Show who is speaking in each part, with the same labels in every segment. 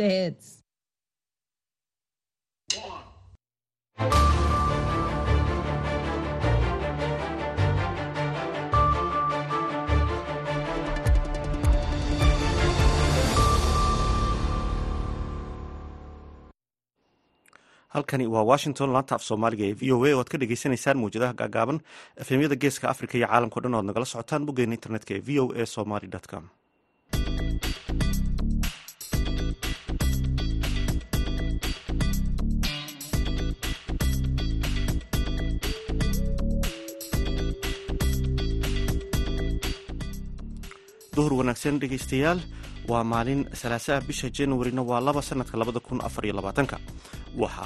Speaker 1: Hits.
Speaker 2: halkani waa washington laanta af soomaaliga ee v o a oo aad ka dhegeysaneysaan mawjadaha gaagaaban efemyada geeska africa iyo caalamkao dhan o ad nagala socotaan boggeena internetka ee v o a somaly com duhur wanaagsan dhegeystayaal waa maalin salaasaa bisha januarina waa laba sanadka labada kun afar iyo labaatanka. Waxa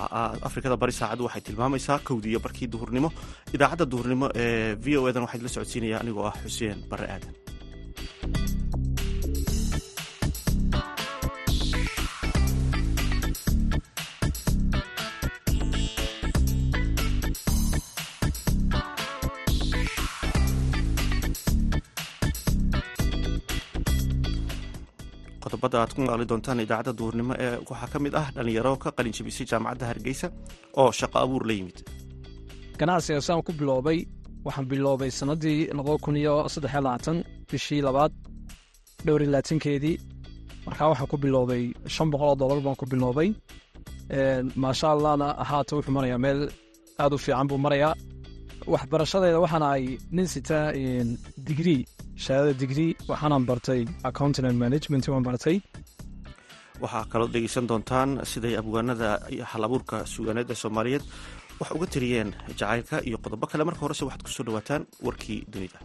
Speaker 2: afrikada bari saacaddu waxay tilmaamaysaa kowdiiyo barkii duhurnimo idaacadda duhurnimo ee v o edan waxaa la socodsiinaya anigoo ah xuseen bare aadan qodobada aad ku maqli doontaan idaacadda duhurnimo ee waxaa ka mid ah dhallinyaro ka qalin jabisay jaamacadda hargeysa oo shaqo abuur la yimid.
Speaker 3: Ganacsiga saan ku biloobay waxaan biloobay sannaddii bishii labaad dhowr iyo labaatankeedii markaa waxaan ku biloobay shan boqol oo dollar baan ku biloobay. Maasha allahna haata wuxuu marayaa meel aad u fiican buu marayaa. Waxbarashadeeda waxaana ay nin sitaa digrii shahaadada digrii waxaanaan bartay accounting and management waan bartay
Speaker 2: waxaa kaloo dhegeysan doontaan siday abwaanada hal abuurka suugaaneed ee soomaaliyeed wax uga tiriyeen jacaylka iyo qodobo kale. Marka horese waxaad ku soo dhawaataan warkii dunida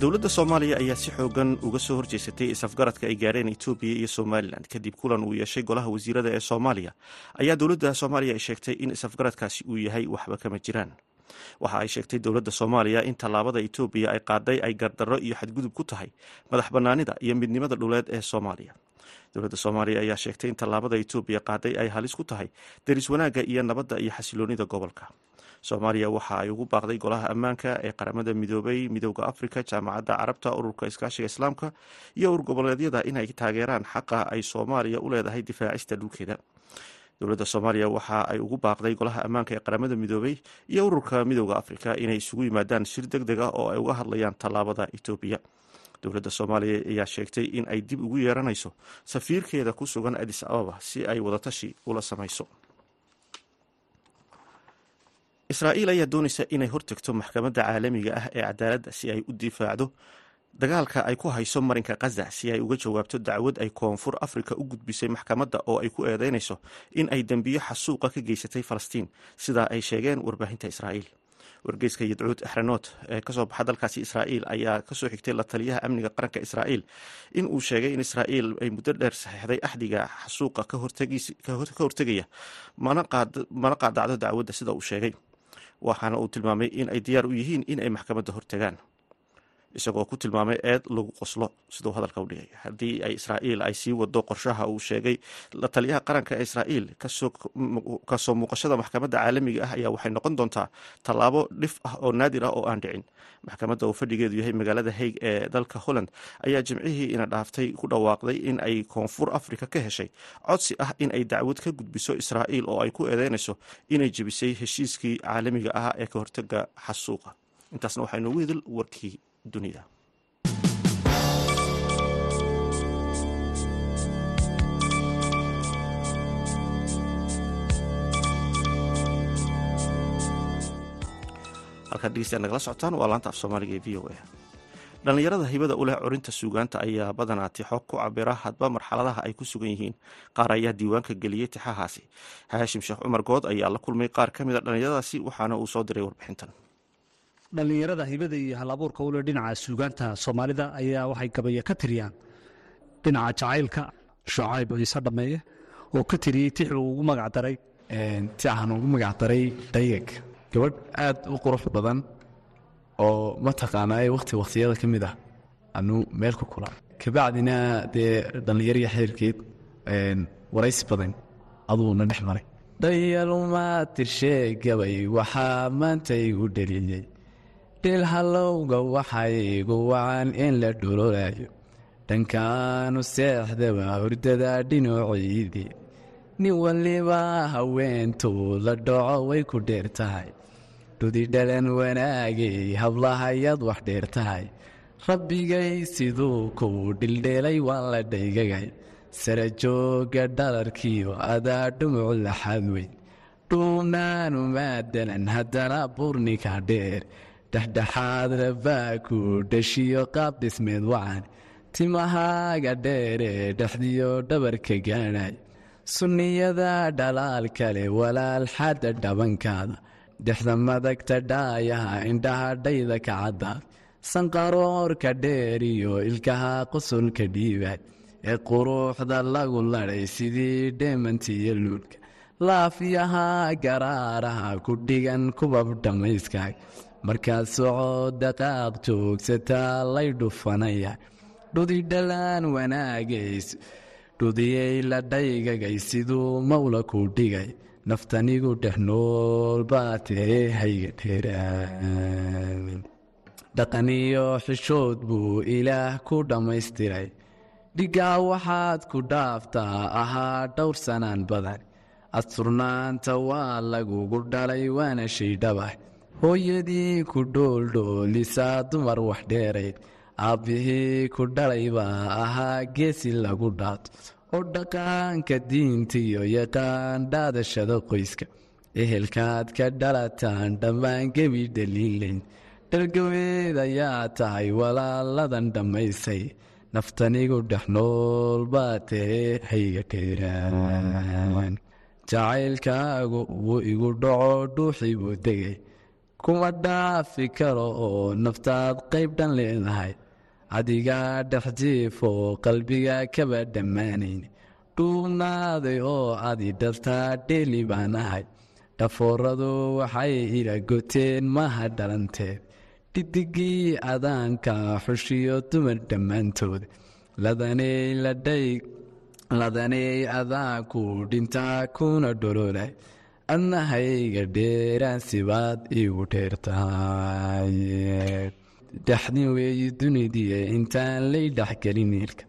Speaker 2: dowladda soomaaliya ayaa si xoogan uga soo horjeesatay isafgaradka ay gaareen etoobiya iyo somalilan kadib kulan uu yeeshay golaha wasiirada ee soomaaliya ayaa dowladda soomaaliya ay sheegtay in isafgaradkaasi uu yahay waxba kama jiraan. Waxa ay sheegtay dowladda soomaaliya in tallaabada etoobiya ay qaaday ay gardarro iyo xadgudub ku tahay madax bannaanida iyo midnimada dhuleed ee soomaaliya dowladda soomaaliya ayaa sheegtay in tallaabada etoobiya qaaday ay halis ku tahay deris wanaagga iyo nabadda iyo xasiloonida gobolka. Soomaaliya waxa ay ugu baaqday golaha ammaanka ee qaramada midoobay midooda afrika jaamacadda carabta ururka iskaashiga islaamka iyo urur goboleedyada inay taageeraan xaqa ay soomaaliya u leedahay difaacista dhulkeeda. Dowladda soomaaliya waxa ay ugu baaqday golaha ammaanka ee qaramada midoobay iyo ururka midooda afrika inay isugu yimaadaan shir deg deg ah oo ay uga hadlayaan tallaabada etoobiya dowladda soomaaliya ayaa sheegtay in ay dib ugu yeeranayso safiirkeeda ku sugan adis ababa si ay wadatashi ula samayso. Israa'iil ayaa doonaysa inay hortagto maxkamadda caalamiga ah ee cadaaladda si ay u difaacdo dagaalka ay ku hayso marinka khaza si ay uga jawaabto dacwad ay koonfur afrika u gudbisay maxkamadda oo ay ku eedeynayso in ay dembiyo xasuuqa ka geysatay falastiin. Sidaa ay sheegeen warbaahinta israa'iil wargeyska yadcuud axranood ee ka soo baxa dalkaasi israa'iil ayaa ka soo xigtay la taliyaha amniga qaranka israa'iil. In uu sheegay in israa'iil ay muddo dheer saxeixday axdiga xasuuqa ka hortegaya. Mana qaadacdo dacwadda sida uu sheegay. Waxaana uu tilmaamay in ay diyaar u yihiin in ay maxkamadda hortagaan isagoo ku tilmaamay eed lagu qoslo. Siduu hadalka u dhigay haddii ay israa'iil ay sii wado qorshaha uu sheegay la taliyaha qaranka ee israa'iil ka soo muuqashada maxkamadda caalamiga ah ayaa waxay noqon doontaa tallaabo dhif ah oo naadir ah oo aan dhicin. Maxkamadda uu fadhigeedu yahay magaalada haig ee dalka holland ayaa jimcihii ina dhaaftay ku dhawaaqday in ay koonfur afrika ka heshay. Codsi ah in ay dacwad ka gudbiso israa'iil oo ay ku eedeynayso inay jebisay heshiiskii caalamiga ah ee ka hortaga xasuuqa. Intaasna waxaa inoogu hedel warkii dunida. Halkaad dhegeystayaad nagala socotaan waa laanta af soomaaliga ee v o a. Dhallinyarada hibada u leh corinta suugaanta ayaa badanaa tixo ku cabira hadba marxaladaha ay ku sugan yihiin qaar ayaa diiwaanka geliyey tixahaasi. Haashim sheekh cumar good ayaa la kulmay qaar ka mid a dhallinyaradaasi waxaana uu soo diray warbixintan
Speaker 4: dhallinyarada hibada iyo halabuurka ule dhinaca suugaanta soomaalida ayaa waxay gabaya ka tiriyaan dhinaca jacaylka. Shucayb ciise dhammeeye oo ka tiriyey tix uu ugu magacdaray
Speaker 5: tixaan ugu magacdaray dhayag gabadh aad u qurux badan oo mataqaanaa wakhti wakhtiyada ka mid ah. Anuu meel ku kula. Kabacdina dee dhallinyariya xiriirkeed waraysi badan aduuna dhex maray. Dhayalumaa tirshee gabay waxaa maanta igu dheliyey dhilhalowga waxay igu wacan in la dhululayo dhankaanu seexdaba hurdada dhinaciidii nin waliba haweentuu la dhaco way ku dheer tahay. Dhudidhalan wanaagay hablahayaad wax dheer tahay. Rabbigay siduu kuu dhildheelay waan la dhaygagay. Sara jooga dhalarkiyo adaa dhumucu laxaad weyn dhuunaanu maadalan haddana burnika dheer dhexdhexaad rabaa ku dhashiyo qaab dhismeed wacan timahaaga dheeree dhexdiyo dhabarka gaadhay. Sunniyada dhalaal kale walaal xadda dhabankaada dhexda madagta dhaayaha indhaha dhayda ka caddaad sanqaroorka dheer iyo ilkaha qusulka dhiibaad ee quruuxda lagu ladhay sidii dheemantiiyo luulka laafyaha garaaraha ku dhigan kubab dhammayskaag markaad socod daqaaq joogsataa lay dhufanaya. Dhudidhalaan wanaagays dhudiyey la dhaygagay siduu mawla ku dhigay. Naftanigu dhex nool baa tee hayga dhaqaniyo xishood buu ilaah ku dhammaystiray. Dhigaa waxaad ku dhaaftaa ahaa dhowr sanaan badan. Asturnaanta waa lagugu dhalay waana shaydhabah hooyadii ku dhooldhoolisaa dumar wax dheerayd aabbihii ku dhalay baa ahaa geesi lagu dhaato oo dhaqaanka diintiyo yaqaan dhaadashada qoyska. Ehelkaad ka dhalataan dhammaan gebi dhaliilayn. Dhalgaweed ayaa tahay walaaladan dhammaysay. Naftanigu dhex nool baa tee hayga dheeraan jacaylkaagu wuu igu dhaco dhuuxii buu degay kuma dhaafi karo oo naftaad qayb dhan leedahay. Adigaa dhex jiifoo qalbiga kaba dhammaanayn. Dhuubnaaday oo adi dhaltaa dheeli baan ahay dhafooradu waxay ila goteen maha dhalanteed dhidigii adaanka xushiyo dumar dhammaantood. Ladaney ladhay ladaney adaanku dhintaa kuna dhololay adnahayga dheeraan sibaad igu dheertahay dhaxdin weeyi dunidii intaan lay dhexgelin iilka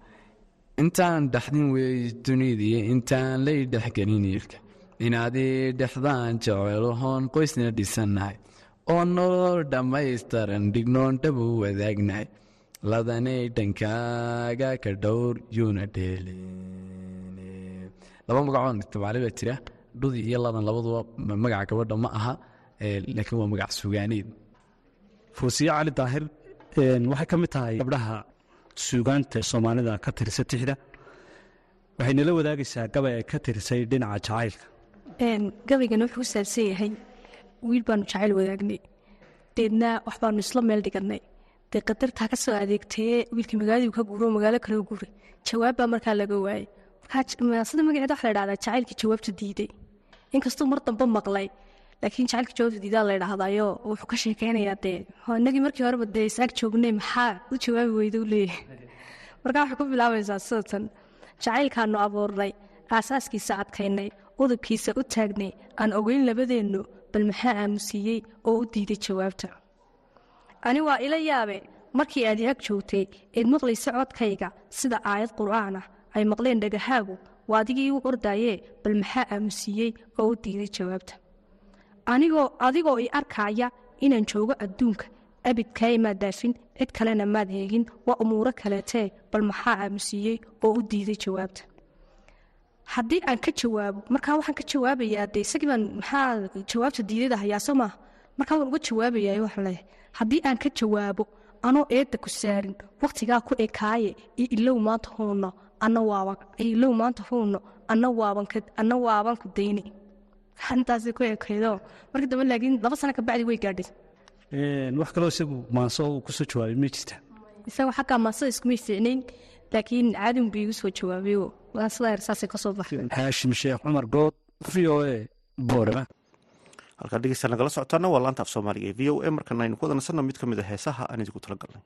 Speaker 5: intaan dhaxdin weeyi dunidii intaan lay dhexgelin iilka inaadii dhexdaan jecelohoon qoysna dhisannahay oo nolol dhammaystaran dhignoon dhabu wadaagnahay ladanay dhankaaga ka dhowr yuuna dheelin laba magacoon tabaale baa jira dhudi iyo ladan labaduba magaca gabadha ma aha laakiin waa magac sugaaneed
Speaker 4: fuusiye cali daahir waxay ka mid tahay gabdhaha suugaanta soomaalida ka tirisa tixda. Waxay nala wadaagaysaa gabay ay ka tirisay dhinaca jacaylka.
Speaker 1: Gabaygana wuxuu ku saabsan yahay wiil baanu jacayl wadaagnay deedna wax baanu isla meel dhiganay dee qadartaa ka soo adeegtee wiilkii magaaladii ka guuro magaalo kale guuray. Jawaab baa markaa laga waayey sida magaceeda waxa la dhahdaa jacaylkii jawaabta diiday inkastuu mar dambe maqlay? Laakiin jacaylka jawaabta diidaa la dhahdayo wuxuu ka sheekeynayaa dee. Inagii markii horeba dee isaag joognay maxaa u jawaabi weyda u leeyahay? Markaa waxay ku bilaabaysaa sidatan jacaylkaanu abuurnay aasaaskiisa adkaynay udubkiisa u taagnay aan ogeyn labadeennu bal maxaa aamusiiyey oo u diiday jawaabta? Ani waa ila yaabe markii aad i joogtay eed maqlaysa codkayga sida aayad qur'aan ah ay maqleen dhagahaagu waa adigii u ordaayee bal maxaa aamusiiyey? Oo u diiday jawaabta. Anigoo adigoo i arkaaya inaan joogo adduunka abidkaay maad daafin cid kalena maad heegin waa umuuro kaleetee bal maxaa aamusiiyey? Oo u diiday jawaabta. Haddii aan ka jawaabo markaa waxaan ka jawaabayaa de isagii baan maxaa jawaabta diidada hayaa markaa waan uga jawaabayaa wax leh. Haddii aan ka jawaabo anoo eedda ku saarin wakhtigaa ku ekaaye iyo ilow maanta huunno anna waaban maanta huunno anna waaban anna waaban ku dayni intaasi ku ekaydo markii dambe laakiin laba sano ka bacdi way gaadhay
Speaker 4: wax kaloo isagu maanso uu ku soo jawaabay ma jirta?
Speaker 1: Isaga xaggaa maansada iskumay fiicnayn laakiin caadin buu igu soo jawaabayo maansada ersaasay ka soo baxday.
Speaker 4: Haashim sheekh cumar good v o a boorama
Speaker 2: halkaa dhegeysta nagala socotaana waa laanta af soomaaliga ee v o a markana aynu ku wada nasanno mid ka mid a heesaha aan idigu tala galnay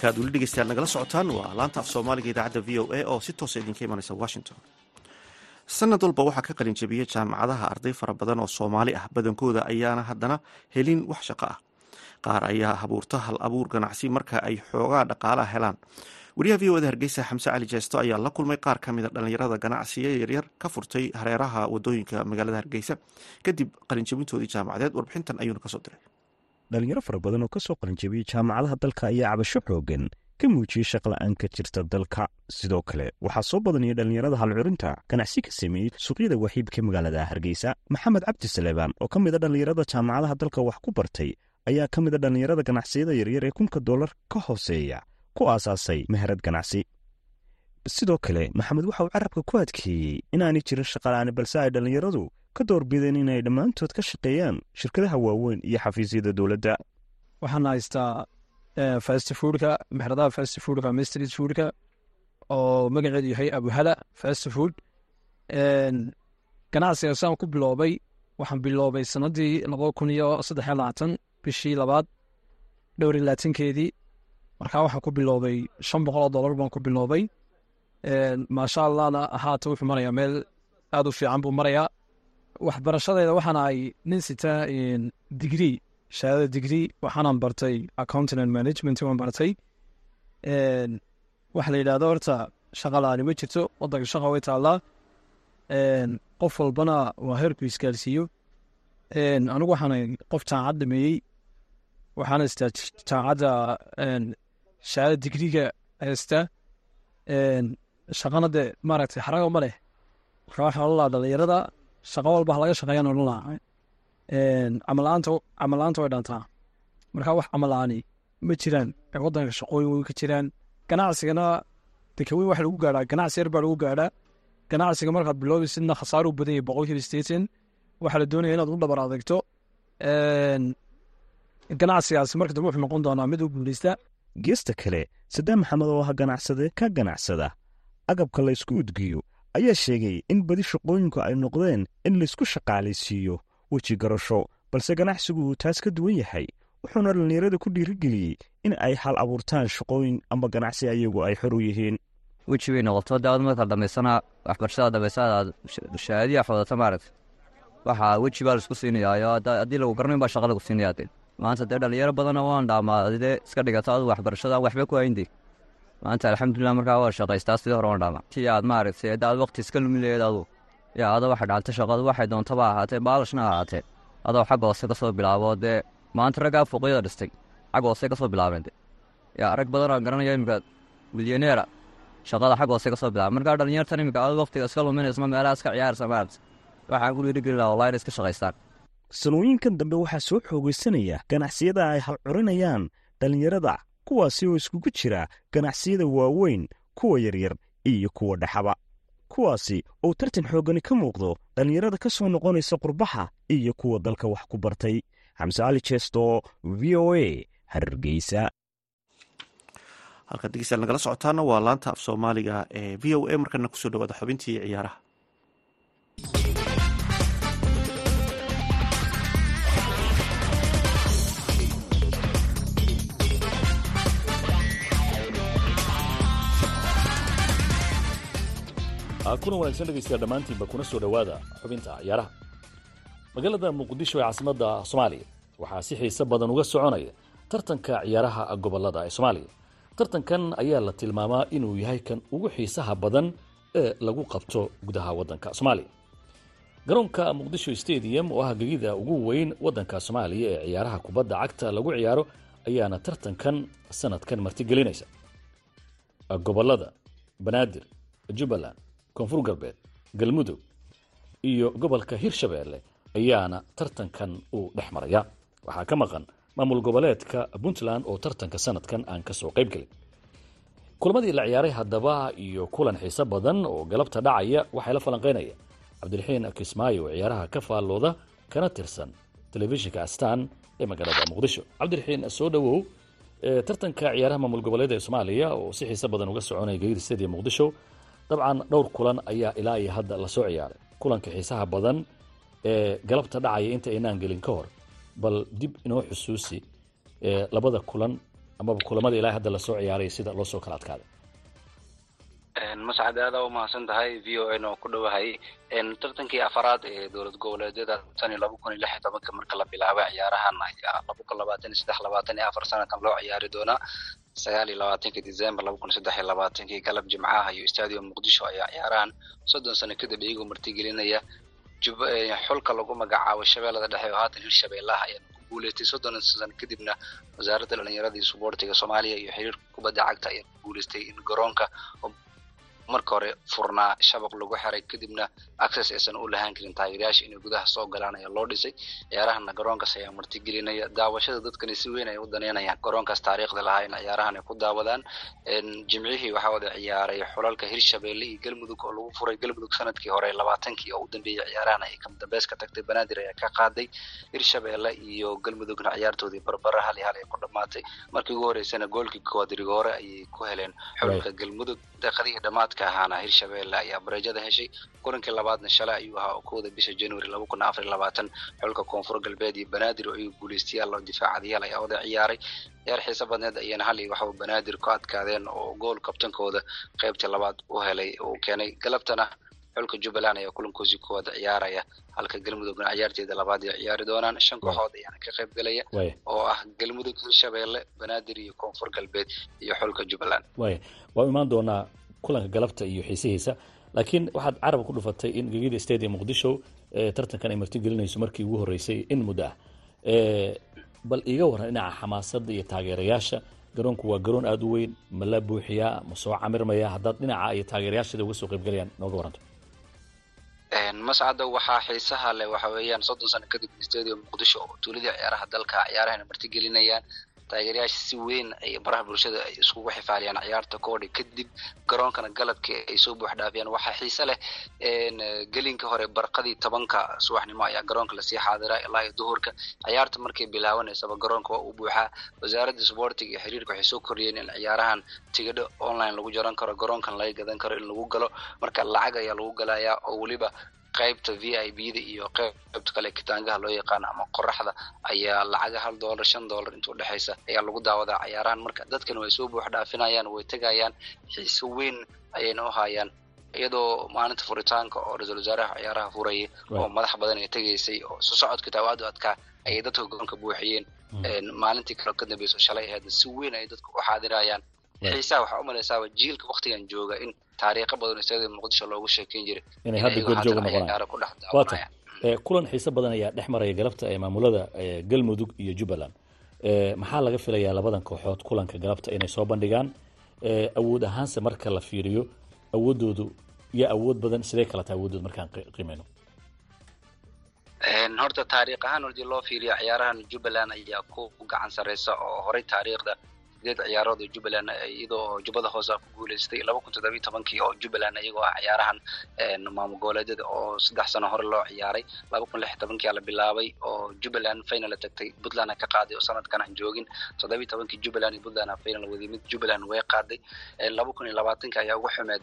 Speaker 2: halkaad weli dhegeystayaal nagala socotaan waa laanta af soomaaliga idaacadda v o a oo si toosa idinka imanaysa washington. Sanad walba waxaa ka qalin jabiyey jaamacadaha arday fara badan oo soomaali ah. Badankooda ayaana haddana helin wax shaqo ah. Qaar ayaa abuurta hal abuur ganacsi marka ay xoogaa dhaqaalaha helaan. Wariyaha v o da hargeysa xamse cali jeesto ayaa la kulmay qaar ka mida dhallinyarada ganacsiya yaryar ka furtay hareeraha waddooyinka magaalada hargeysa. Kadib qalinjabintoodii jaamacadeed warbixintan ayuuna ka soo diray
Speaker 6: dhalinyaro fara badan oo ka soo qalinjabiyey jaamacadaha dalka ayaa cabasho xoogan ka muujiyey shaqla'aan ka jirta dalka. Sidoo kale waxaa soo badanaya dhallinyarada halcurinta ganacsi ka sameeyey suuqyada waxiibka magaalada hargeysa maxamed cabdi saleebaan oo ka mid a dhallinyarada jaamacadaha dalka wax ku bartay ayaa ka mid a dhallinyarada ganacsiyada yaryar ee kunka dollar ka hooseeya ku aasaasay meherad ganacsi. Sidoo kale maxamed waxa uu carabka ku adkeeyey inaanay jirin shaqala'aani balse ay dhallinyaradu ka doorbideen inay dhammaantood ka shaqeeyaan shirkadaha waaweyn iyo xafiisyada dowladda.
Speaker 3: Waxaan haystaa fast foodka mexradaha fast foodka ama foodka oo magaceedu yahay abuhala fast food. Ganacsiga saan ku biloobay waxaan biloobay sanadii laba kun iyo saddex iyo labaatan bishii labaad dhowr iyo labaatankeedii markaa waxaan ku biloobay shan boqol oo dollar baan ku biloobay. Maasha allahna haata wuxuu marayaa meel aad u fiican buu marayaa waxbarashadeeda waxaan ahay nin sita digrii shahaadada digrii waxaanan bartay accounting and management waan bartay. Waxa la yidhahdo horta shaqa ma jirto wadanka shaqa way taallaa. Qof walbana waa heerku isgaarsiiyo anigu waxaan qof jaamacad dhameeyey waxaana haystaa jaamacadda shahaada digriga haystaa shaqana dee maaragtay xarago ma leh. Marka waxaan dhalinyarada shaqo walba ha laga shaqeeyaan odhan lahaa camalaanta camalaanta way dhantaa marka wax camalaani ma jiraan wadanka shaqooyin way ka jiraan. Ganacsigana dekaweyn waxa lagu gaadhaa ganacsi yar lagu gaadhaa ganacsiga markaad biloobaysidna khasaaruu badan yahay boqolkiiba sideetan waxaa la doonaya inaad u dhabar adegto ganacsigaasi marka dambe wuxuu noqon doonaa mid u guuleysta
Speaker 6: geesta kale sadaan maxamed oo ah ganacsade ka ganacsada. Agabka laysku udgiyo ayaa sheegay in badi shaqooyinku ay noqdeen in laysku shaqaalaysiiyo weji garasho balse ganacsigu uu taas ka duwan yahay wuxuuna dhallinyarada ku dhiirigeliyey in ay hal abuurtaan shaqooyin amba ganacsi ayagu ay xor u yihiin.
Speaker 7: Weji bay noqoto daawad markaad dhammaysana waxbarashada dhammaysana aad xodata maaragta waxaa weji baa la isku siinayaayo haddii lagu garanayn baa shaqa lagu siinaya maanta dee dhalinyaro badana waan dhaamaa dee iska dhigato adu waxbarashada waxba ku hayndi maanta alxamdulilah markaa waa shaqaystaa sidii hore dhaamaa ti aad maaragtay daad waqti iska lumi laheed adu yaa ada waxa dhacta shaqadu waxay doontaba ahaatee baalashna ahaatee. Adoo xagga hoose ka soo bilaabo dee maanta raggaa fooqyada dhistay. Xagga hoose ka soo bilaabeen de yaa rag badanoo garanaya iminka milyaneera shaqada xagga hoose ka soo bilaaba markaa dhalinyartan iminka adu waqtiga iska luminaysma meelaha iska ciyaarsa maaragta waxaan ku dhiirigelin laha inay iska shaqaystaan.
Speaker 6: Sanooyinkan dambe waxaa soo xoogaysanaya ganacsiyada ay halcurinayaan dhallinyarada kuwaasi oo iskugu jira ganacsiyada waaweyn kuwa yaryar iyo kuwa dhexaba. Kuwaasi oo tartan xooggani ka muuqdo dhallinyarada ka soo noqonaysa qurbaxa iyo kuwa dalka wax ku bartay. Xamse cali jeesto v o a hargeysa.
Speaker 2: Halkaad dhegeystayaal nagala socotaana waa laanta af soomaaliga ee v o a markana ku soo dhawaada xubintii ciyaaraha
Speaker 8: kuna wanaagsan dhegaystayaal dhammaantiinba kuna soo dhowaada xubinta ciyaaraha. Magaalada muqdisho ee caasimadda soomaaliya waxaa si xiise badan uga soconaya tartanka ciyaaraha gobollada ee soomaaliya. Tartankan ayaa la tilmaamaa inuu yahay kan ugu xiisaha badan ee lagu qabto gudaha waddanka soomaaliya. Garoonka muqdisho stadium oo ah gegida ugu weyn waddanka soomaaliya ee ciyaaraha kubadda cagta lagu ciyaaro ayaana tartankan sanadkan martigelinaysa gobollada banaadir jubbaland koonfur galbeed galmudug iyo gobolka hirshabeelle ayaana tartankan uu dhex maraya. Waxaa ka maqan maamul goboleedka puntland oo tartanka sanadkan aan ka soo qayb gelin kulamadii la ciyaaray haddaba iyo kulan xiise badan oo galabta dhacaya waxay la falanqaynaya cabdiraxiin kismaayo ciyaaraha ka faallooda kana tirsan telefishinka astaan ee magaalada muqdisho. Cabdiraxiin soo dhowow tartanka ciyaaraha maamul goboleed ee soomaaliya oo si xiise badan uga soconaya gegida stadium muqdisho dabcan dhowr kulan ayaa ilaa iyo hadda la soo ciyaaray. Kulanka xiisaha badan ee galabta dhacaya inta aynaan gelin ka hor bal dib inoo xusuusi labada kulan amaba kulamada ilaa hadda la soo ciyaaray sida loo soo kala adkaaday
Speaker 9: mascad aada u mahadsan tahay v o n oo ku dhowahay tartankii afaraad ee dowlad goboleedyada tan laba kun iyo lix iyo tobanka marka la bilaabay ciyaarahan laba kun labaatan iyo saddex labaatan iyo afar sanadkan loo ciyaari doonaa sagaal iyo labaatanki december laba kun saddex iyo labaatankii galab jimcaha iyo stadium muqdisho ayaa ciyaarahan soddon sano kadib iyagoo martigelinaya xulka lagu magacaabo shabeellada dhexe oo haatan hirshabeellaha ayaa ku guuleystay. Soddon sano kadibna wasaaradda dhalinyarada iyo suboortiga soomaaliya iyo xiriirka kubadda cagta ayaa ku guuleystay in garoonka marka hore furnaa shabaq lagu xiray kadibna access aysan u lahaan karin taageerayaasha inay gudaha soo galaan ayaa loo dhisay. Ciyaarahana garoonkaas ayaa martigelinaya daawashada dadkani si weyn ay u daneynayaan. Garoonkaas taariikhda lahaa in ciyaarahan ay ku daawadaan. Jimcihii waxaa wada ciyaaray xulalka hirshabeelle iyo galmudug oo lagu furay galmudug sannadkii hore labaatankii oo u dambeeyey ciyaarahan ay dambeys ka tagtay. Banaadir ayaa ka qaaday hirshabeelle iyo galmudugna ciyaartoodii barbara hal iyo hal ay ku dhammaatay markii ugu horeysana goolkii koowaad rigoore ayay ku heleen xulka galmudug. Daqiiqadihii dhammaadka ka ahaana hirshabelle ayaa bareejada heshay. Kulankii labaadna shalay ayuu ahaa oo kowda bisha january laba kun afar iyo labaatan. Xulka koonfur galbeed iyo banaadir oo iyagu guuleystayaal oo difaacadayaal ayaa wada ciyaaray. Ciyaar xiise badneed ayana hal iyo waxba banaadir ku adkaadeen oo gool kabtankooda qaybtii labaad u helay uu keenay. Galabtana xulka jubbaland ayaa kulankoosii koowaad ciyaaraya. Halka galmudugna ciyaarteeda labaad ay ciyaari doonaan. Shan kooxood ayaana ka qayb galaya oo ah galmudug hirshabelle banaadir iyo koonfur galbeed iyo xulka jubbaland.
Speaker 8: Waa imaan doonaa kulanka galabta iyo xiisihiisa. Laakiin waxaad carab ku dhufatay in gegida stadium muqdisho tartankan ay martigelinayso markii ugu horreysay in muddo ah. Bal iiga waran dhinaca xamaasadda iyo taageerayaasha. Garoonku waa garoon aada u weyn. Ma la buuxiyaa ma soo camirmaya. Haddaad dhinaca iyo taageerayaashada uga soo qaybgalayaan nooga waranto
Speaker 9: mascada waxaa xiisaha leh waxa weeyaan soddon sano kadib stadium muqdisho oo tuuladii ciyaaraha dalka ciyaarahana martigelinayaan taageerayaasha si weyn ay baraha bulshada ay iskugu xifaaliyaan ciyaarta koodhi kadib garoonkana galabkii ay soo buux dhaafiyaan waxaa xiise leh gelinka hore barqadii tobanka subaxnimo ayaa garoonka la sii xaadiraa ilaa iyo duhurka. Ciyaarta markay bilaabanaysaba garoonka waa uu buuxaa. Wasaaradda sportiga iyo xiriirka waxay soo kordhiyeen in ciyaarahan tigidho online lagu jaran karo garoonkan laga gadan karo in lagu galo. Marka lacag ayaa lagu galayaa oo weliba qaybta v i b da iyo qaybta kale kitaangaha loo yaqaano ama qoraxda ayaa lacaga hal dollar shan dollar inta udhexaysa ayaa lagu daawadaa ciyaarahan marka dadkan way soo buux dhaafinayaan way tegayaan xiise weyn ayayna u hayaan. Iyadoo maalinta furitaanka oo ra'iisul wasaaraha ciyaaraha furayay oo madax badan ay tegaysay oo soo socodka taawaadu adkaa ayay dadka garoonka buuxiyeen. Maalintii kale ka dambeyso shalay ahayd si weyn ay dadka u xaadirayaan xiisaha waxaa umalaysaaba jiilka waktigan jooga in taariikho badan stadium muqdisho loogu sheekeyn jiray.
Speaker 8: Inay hadda noqonayaan tahay
Speaker 9: daawanayaan
Speaker 8: ee, kulan xiise badan ayaa dhex maraya galabta ee maamulada galmudug iyo jubbaland. Maxaa laga filayaa labadan kooxood kulanka galabta inay soo bandhigaan? Awood ahaanse marka la fiiriyo awoodoodu iyo awood badan sidee kala tahay awoodooda markaan qi- qiimeyno?
Speaker 9: Horta taariikh ahaan haddii loo fiiriyo ciyaarahan jubbaland ayaa ku gacan sareysa oo horey taariikhda sideed ciyaarood oo jubbaland iyadoo jubbada hoose ku guuleystay laba kun toddobiyo tobankii oo jubbaland iyagoo ah ciyaarahan een, maamul goboleedyada oo saddex sano hore loo ciyaaray. Laba kun lix iyo tobankii la bilaabay oo jubbaland final tagtay. Puntland ka qaaday oo sanadkan aan joogin. Toddobiyo tobankii jubbaland iyo puntland final waday. Jubbaland way qaaday. Laba kun iyo labaatanka ayaa ugu xumeed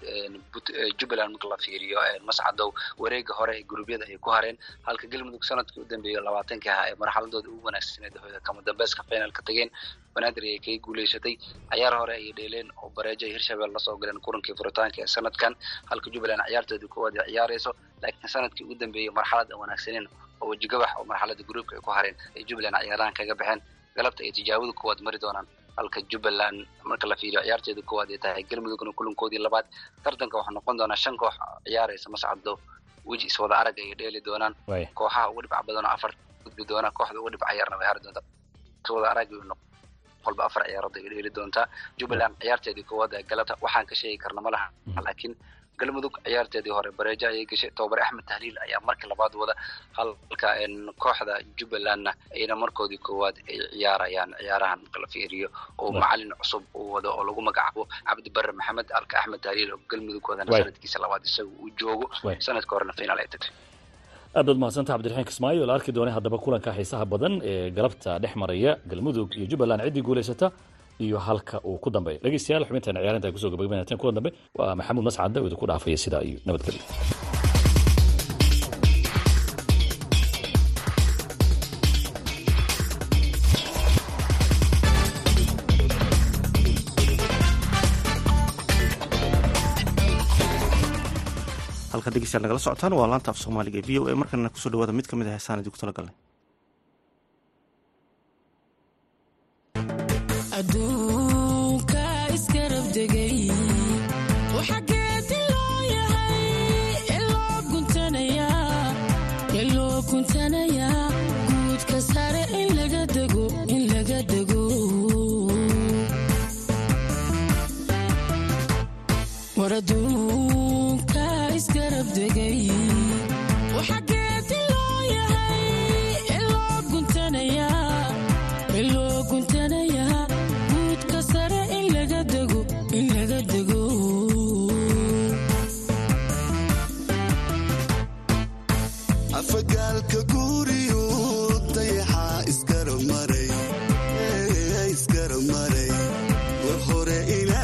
Speaker 9: jubbaland marka la fiiriyo mascadow wareega hore ee gurubyada ay ku hareen. Halka galmudug sannadkii u dambeeyay labaatanka ahaa ee marxaladooda ugu wanaagsaneed hooyada kama dambeyska finalka tageen. Banaadir ayay kaga guuleysatay ciyaar hore ayay dheeleen oo bareejo ay hirshabelle la soo galeen kulankii furitaanka ee sanadkan halka jubbaland ciyaarteedii kuwaad ay ciyaareyso laakiin sannadkii ugu dambeeyey marxalad aan oo wejigabax oo marxalada gruupka ay ku hareen ay jubbaland ciyaarahan kaga baxeen. Galabta ay tijaabada kuwaad mari doonaan halka jubbaland marka la fiiriyo ciyaarteeda koowaad ay tahay galmudugna kulankoodii labaad. Tartanka waxaa noqon doonaa shan koox ciyaareysa mascado weji iswada arag ayay dheeli doonaan. Kooxaha ugu dhibca badan oo afar gudbi doona kooxda ugu dhibca yarna way hari doontaa iswada arag walba afar ciyaarood ay dheeli doontaa jubbaland ciyaarteedii koowaad ee galabta waxaan ka sheegi karna ma laha laakiin galmudug ciyaarteedii hore bareejo ayay gashay tobabar axmed tahliil ayaa markii labaad wada halka kooxda jubbalandna ayna markoodii koowaad ay ciyaarayaan ciyaarahan marka la fiiriyo oo
Speaker 8: Right.
Speaker 9: macalin cusub uu wado oo lagu magacaabo cabdi barre maxamed halka axmed tahliil oo galmudug wadana sanadkiisa labaad isaga uu joogo. Sanadka horena final ay tagtay
Speaker 8: aad baad mahadsantaha cabdiraxiin kismaayo la arki doonay haddaba kulanka xiisaha badan ee galabta dhex maraya galmudug iyo jubbaland. Ciddii guulaysata iyo halka uu ku dambeeya dhegeystayaal xubinteena ciyaarinta ay ku soo gabagabaynateen kulan dambe. Waa maxamuud mascadda oo idinku dhaafaya sidaa iyo nabadgelyo
Speaker 2: halka dhegeystayaal nagala socotaan waa laanta af soomaaliga ee v o a. Markana ku soo dhawaada mid ka mid ah heesaan idinku talagalnay
Speaker 10: adduunka iskarab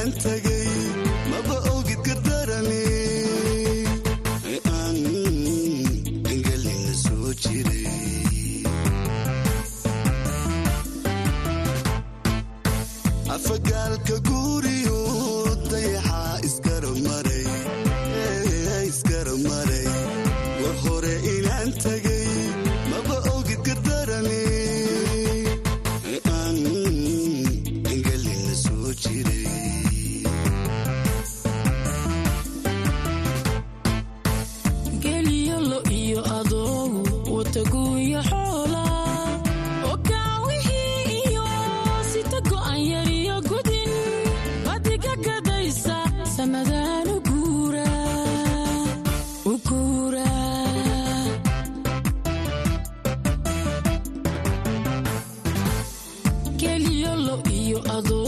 Speaker 10: antaga iyo adoon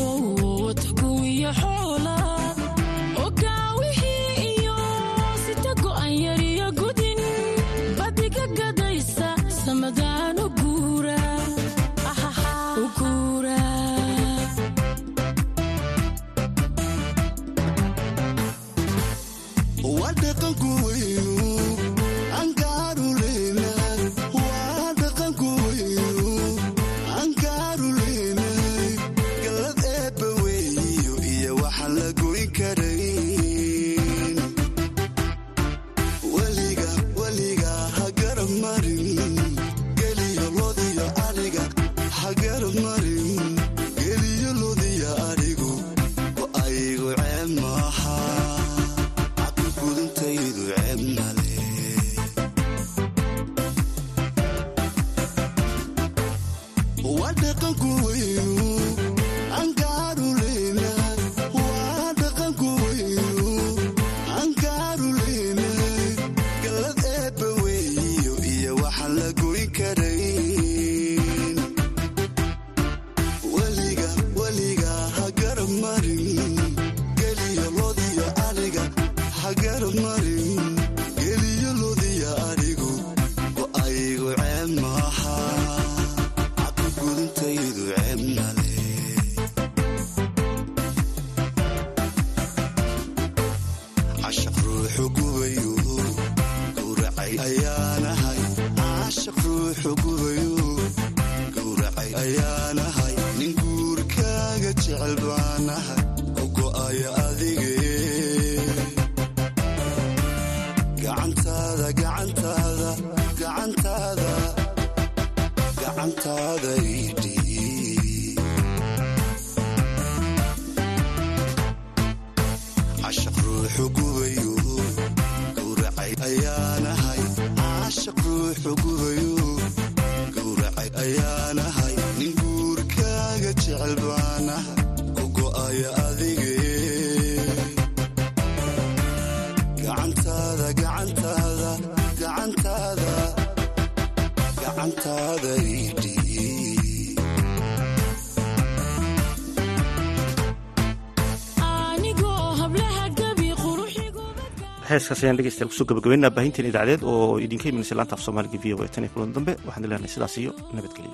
Speaker 11: waa dhaqanku weyn gacantaada gacantaada gacantaada gacantaada idhiib cashaq ruuxu gubayo gowracay ayaanahay cashaq ruuxu gubayo gowracay
Speaker 10: ayaan
Speaker 2: heeskaas ayaan dhegeystayaal ku soo gabagabeynaa baahinteen idaacadeed oo idinka imanaysa laanta af soomaaliga v o e tan iyo kulan dambe waxaan lenahay sidaas iyo nabadgelyo